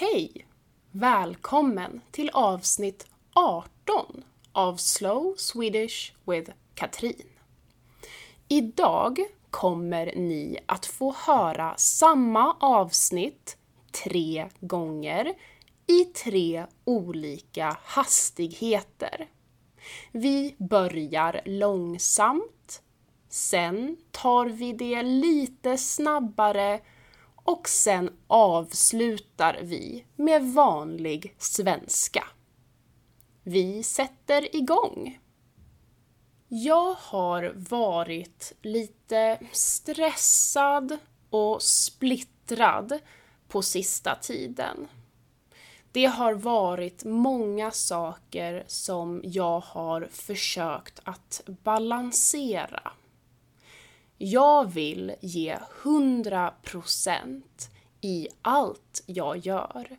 Hej! Välkommen till avsnitt 18 av Slow Swedish with Katrin. Idag kommer ni att få höra samma avsnitt tre gånger i tre olika hastigheter. Vi börjar långsamt, sen tar vi det lite snabbare och sen avslutar vi med vanlig svenska. Vi sätter igång! Jag har varit lite stressad och splittrad på sista tiden. Det har varit många saker som jag har försökt att balansera. Jag vill ge 100% i allt jag gör,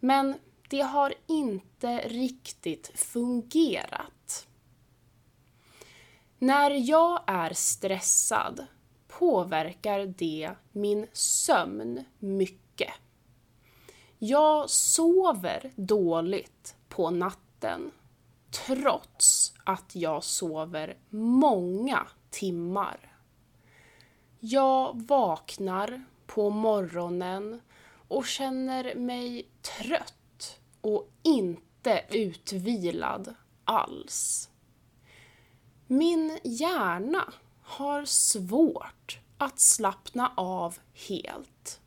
men det har inte riktigt fungerat. När jag är stressad påverkar det min sömn mycket. Jag sover dåligt på natten trots att jag sover många timmar. Jag vaknar på morgonen och känner mig trött och inte utvilad alls. Min hjärna har svårt att slappna av helt.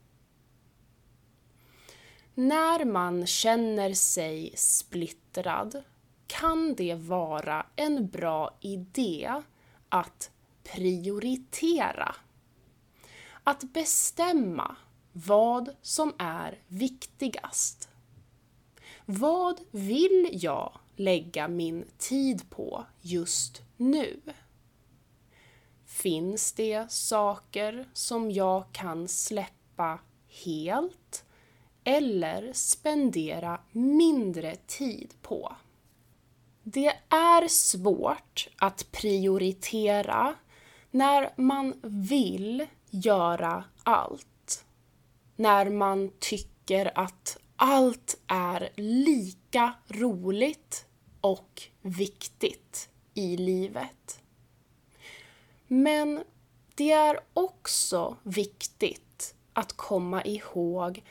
När man känner sig splittrad kan det vara en bra idé att prioritera. Att bestämma vad som är viktigast. Vad vill jag lägga min tid på just nu? Finns det saker som jag kan släppa helt eller spendera mindre tid på? Det är svårt att prioritera när man vill göra allt. När man tycker att allt är lika roligt och viktigt i livet. Men det är också viktigt att komma ihåg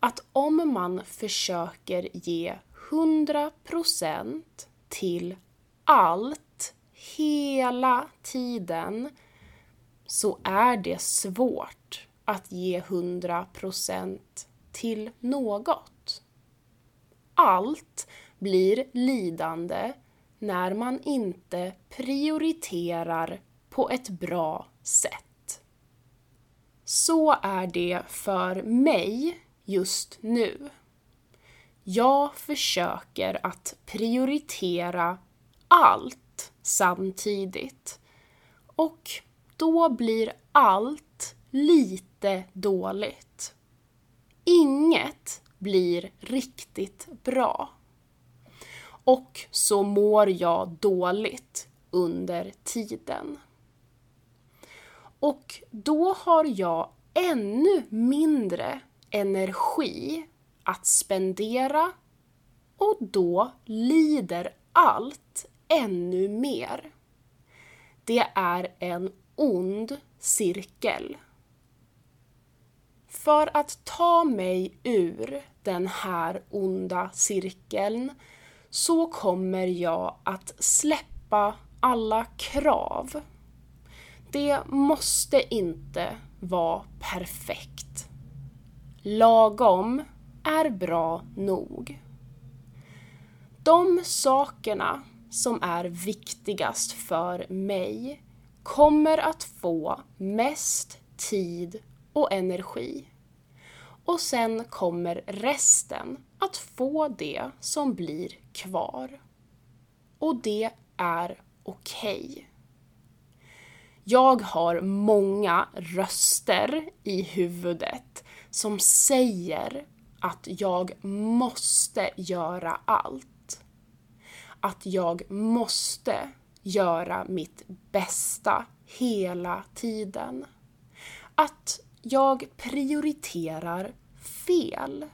att om man försöker ge 100% till allt hela tiden så är det svårt att ge 100% till något. Allt blir lidande när man inte prioriterar på ett bra sätt. Så är det för mig just nu. Jag försöker att prioritera allt samtidigt och då blir allt lite dåligt. Inget blir riktigt bra. Och så mår jag dåligt under tiden. Och då har jag ännu mindre energi att spendera och då lider allt ännu mer. Det är en ond cirkel. För att ta mig ur den här onda cirkeln så kommer jag att släppa alla krav. Det måste inte vara perfekt. Lagom är bra nog. De sakerna som är viktigast för mig kommer att få mest tid och energi. Och sen kommer resten att få det som blir kvar. Och det är okej. Okay. Jag har många röster i huvudet som säger att jag måste göra allt. Att jag måste göra mitt bästa hela tiden. Att jag prioriterar fel.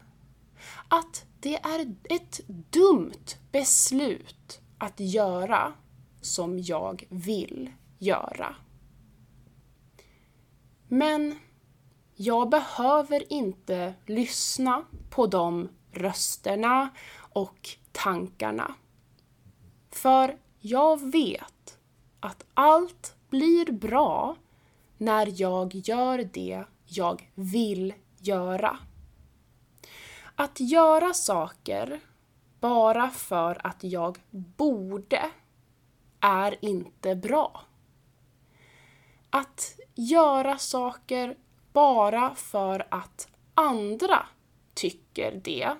att det är ett dumt beslut att göra som jag vill göra. Men jag behöver inte lyssna på de rösterna och tankarna. För jag vet att allt blir bra när jag gör det jag vill göra. Att göra saker bara för att jag borde är inte bra. Att göra saker bara för att andra tycker det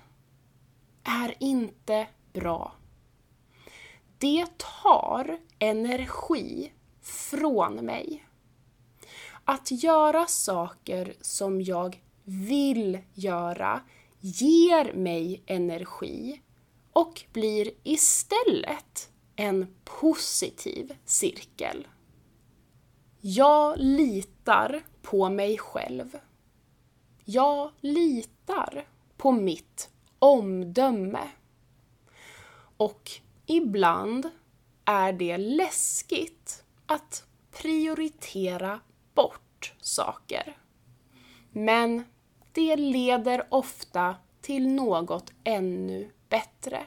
är inte bra. Det tar energi från mig. Att göra saker som jag vill göra ger mig energi och blir istället en positiv cirkel. Jag litar på mig själv. Jag litar på mitt omdöme. Och ibland är det läskigt att prioritera bort saker. Men det leder ofta till något ännu bättre.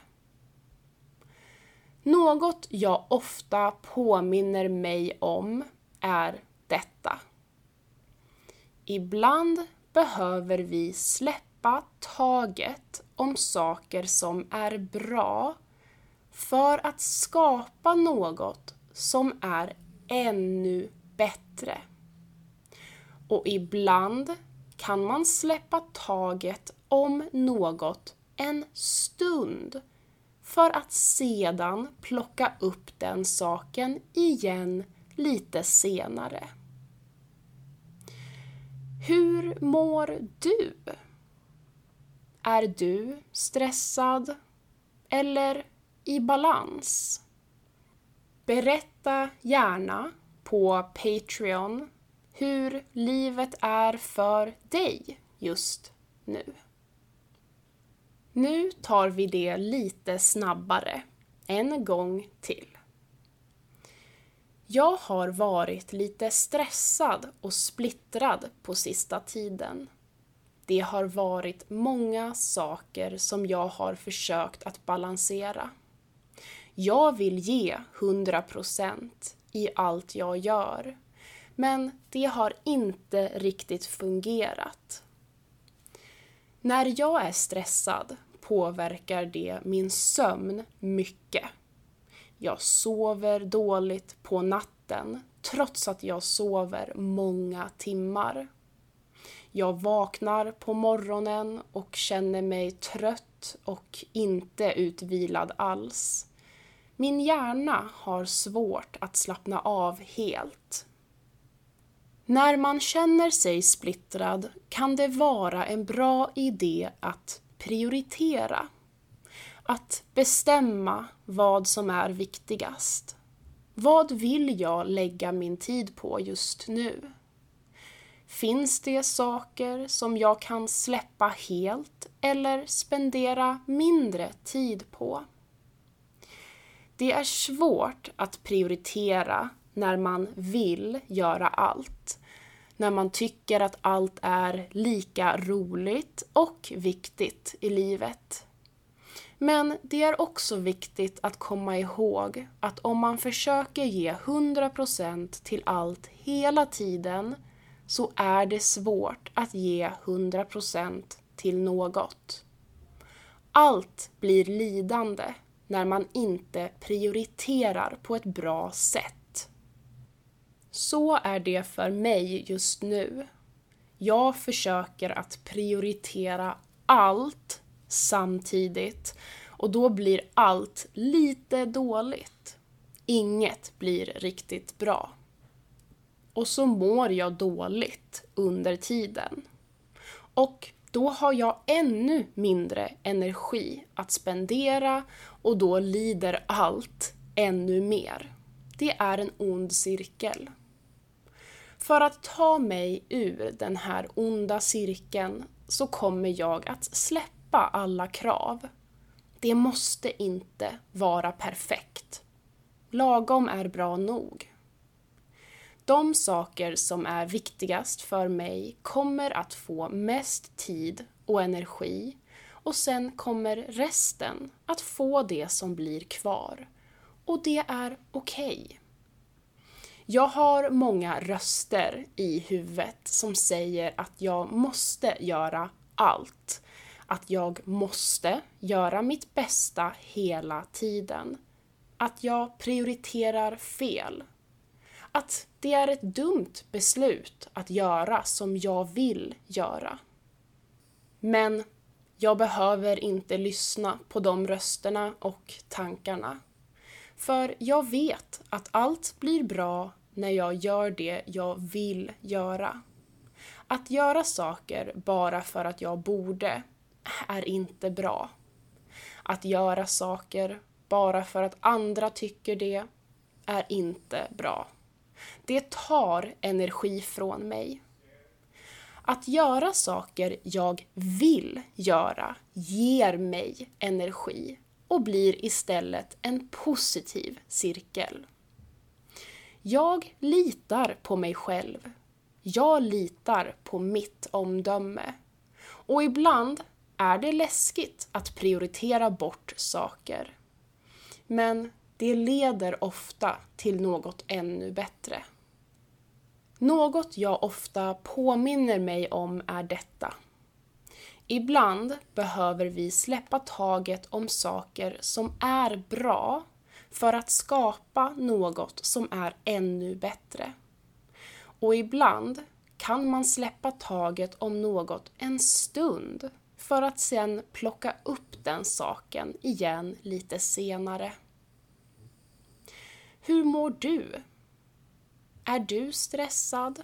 Något jag ofta påminner mig om är detta. Ibland behöver vi släppa taget om saker som är bra för att skapa något som är ännu bättre. Och ibland kan man släppa taget om något en stund för att sedan plocka upp den saken igen lite senare. Hur mår du? Är du stressad eller i balans? Berätta gärna på Patreon hur livet är för dig just nu. Nu tar vi det lite snabbare, en gång till. Jag har varit lite stressad och splittrad på sista tiden. Det har varit många saker som jag har försökt att balansera. Jag vill ge 100% i allt jag gör, men det har inte riktigt fungerat. När jag är stressad påverkar det min sömn mycket. Jag sover dåligt på natten trots att jag sover många timmar. Jag vaknar på morgonen och känner mig trött och inte utvilad alls. Min hjärna har svårt att slappna av helt. När man känner sig splittrad kan det vara en bra idé att prioritera. Att bestämma vad som är viktigast. Vad vill jag lägga min tid på just nu? Finns det saker som jag kan släppa helt eller spendera mindre tid på? Det är svårt att prioritera när man vill göra allt. När man tycker att allt är lika roligt och viktigt i livet. Men det är också viktigt att komma ihåg att om man försöker ge 100% till allt hela tiden så är det svårt att ge 100% till något. Allt blir lidande när man inte prioriterar på ett bra sätt. Så är det för mig just nu. Jag försöker att prioritera allt samtidigt och då blir allt lite dåligt. Inget blir riktigt bra. Och så mår jag dåligt under tiden. Och då har jag ännu mindre energi att spendera och då lider allt ännu mer. Det är en ond cirkel. För att ta mig ur den här onda cirkeln så kommer jag att släppa alla krav. Det måste inte vara perfekt. Lagom är bra nog. De saker som är viktigast för mig kommer att få mest tid och energi och sen kommer resten att få det som blir kvar. Och det är okej. Okay. Jag har många röster i huvudet som säger att jag måste göra allt. Att jag måste göra mitt bästa hela tiden. Att jag prioriterar fel. Att det är ett dumt beslut att göra som jag vill göra. Men jag behöver inte lyssna på de rösterna och tankarna. För jag vet att allt blir bra när jag gör det jag vill göra. Att göra saker bara för att jag borde är inte bra. Att göra saker bara för att andra tycker det är inte bra. Det tar energi från mig. Att göra saker jag vill göra ger mig energi och blir istället en positiv cirkel. Jag litar på mig själv. Jag litar på mitt omdöme. Och ibland är det läskigt att prioritera bort saker. Men det leder ofta till något ännu bättre. Något jag ofta påminner mig om är detta. Ibland behöver vi släppa taget om saker som är bra för att skapa något som är ännu bättre. Och ibland kan man släppa taget om något en stund för att sen plocka upp den saken igen lite senare. Hur mår du? Är du stressad?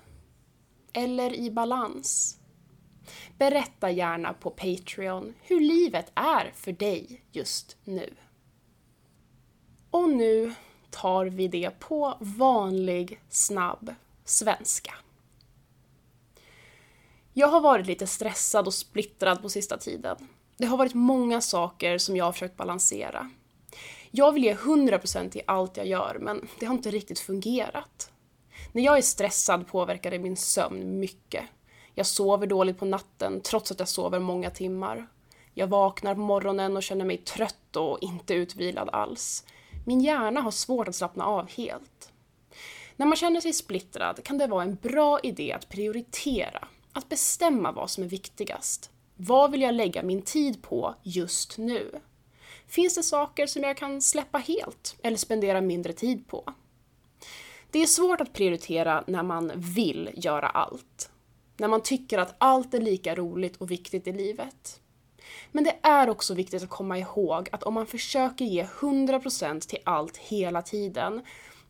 Eller i balans? Berätta gärna på Patreon hur livet är för dig just nu. Och nu tar vi det på vanlig, snabb svenska. Jag har varit lite stressad och splittrad på sista tiden. Det har varit många saker som jag har försökt balansera. Jag vill ge 100% i allt jag gör, men det har inte riktigt fungerat. När jag är stressad påverkar det min sömn mycket. Jag sover dåligt på natten trots att jag sover många timmar. Jag vaknar på morgonen och känner mig trött och inte utvilad alls. Min hjärna har svårt att slappna av helt. När man känner sig splittrad kan det vara en bra idé att prioritera, att bestämma vad som är viktigast. Vad vill jag lägga min tid på just nu? Finns det saker som jag kan släppa helt eller spendera mindre tid på? Det är svårt att prioritera när man vill göra allt. När man tycker att allt är lika roligt och viktigt i livet. Men det är också viktigt att komma ihåg att om man försöker ge 100% till allt hela tiden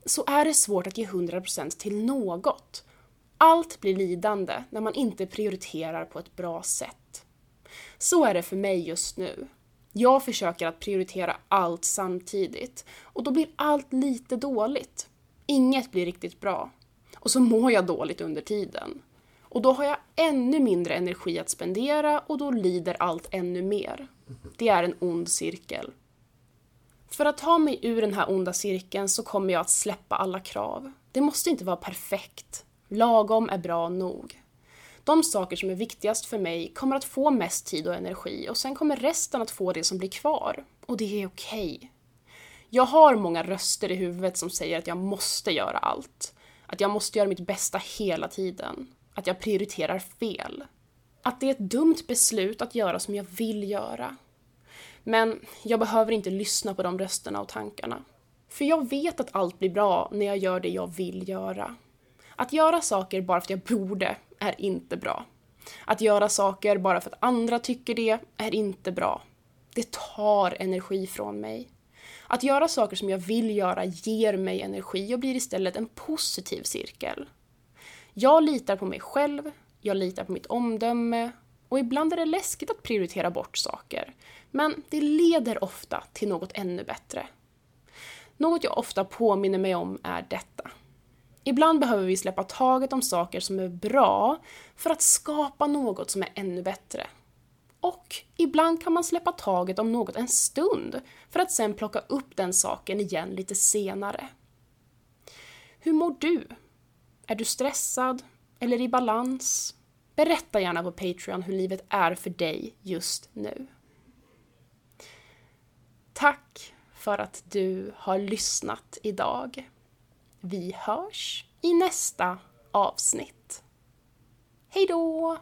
så är det svårt att ge 100% till något. Allt blir lidande när man inte prioriterar på ett bra sätt. Så är det för mig just nu. Jag försöker att prioritera allt samtidigt och då blir allt lite dåligt. Inget blir riktigt bra. Och så mår jag dåligt under tiden. Och då har jag ännu mindre energi att spendera och då lider allt ännu mer. Det är en ond cirkel. För att ta mig ur den här onda cirkeln så kommer jag att släppa alla krav. Det måste inte vara perfekt. Lagom är bra nog. De saker som är viktigast för mig kommer att få mest tid och energi och sen kommer resten att få det som blir kvar. Och det är okej. Okay. Jag har många röster i huvudet som säger att jag måste göra allt. Att jag måste göra mitt bästa hela tiden att jag prioriterar fel. Att det är ett dumt beslut att göra som jag vill göra. Men jag behöver inte lyssna på de rösterna och tankarna. För jag vet att allt blir bra när jag gör det jag vill göra. Att göra saker bara för att jag borde är inte bra. Att göra saker bara för att andra tycker det är inte bra. Det tar energi från mig. Att göra saker som jag vill göra ger mig energi och blir istället en positiv cirkel. Jag litar på mig själv, jag litar på mitt omdöme och ibland är det läskigt att prioritera bort saker. Men det leder ofta till något ännu bättre. Något jag ofta påminner mig om är detta. Ibland behöver vi släppa taget om saker som är bra för att skapa något som är ännu bättre. Och ibland kan man släppa taget om något en stund för att sen plocka upp den saken igen lite senare. Hur mår du? Är du stressad? Eller i balans? Berätta gärna på Patreon hur livet är för dig just nu. Tack för att du har lyssnat idag. Vi hörs i nästa avsnitt. Hej då!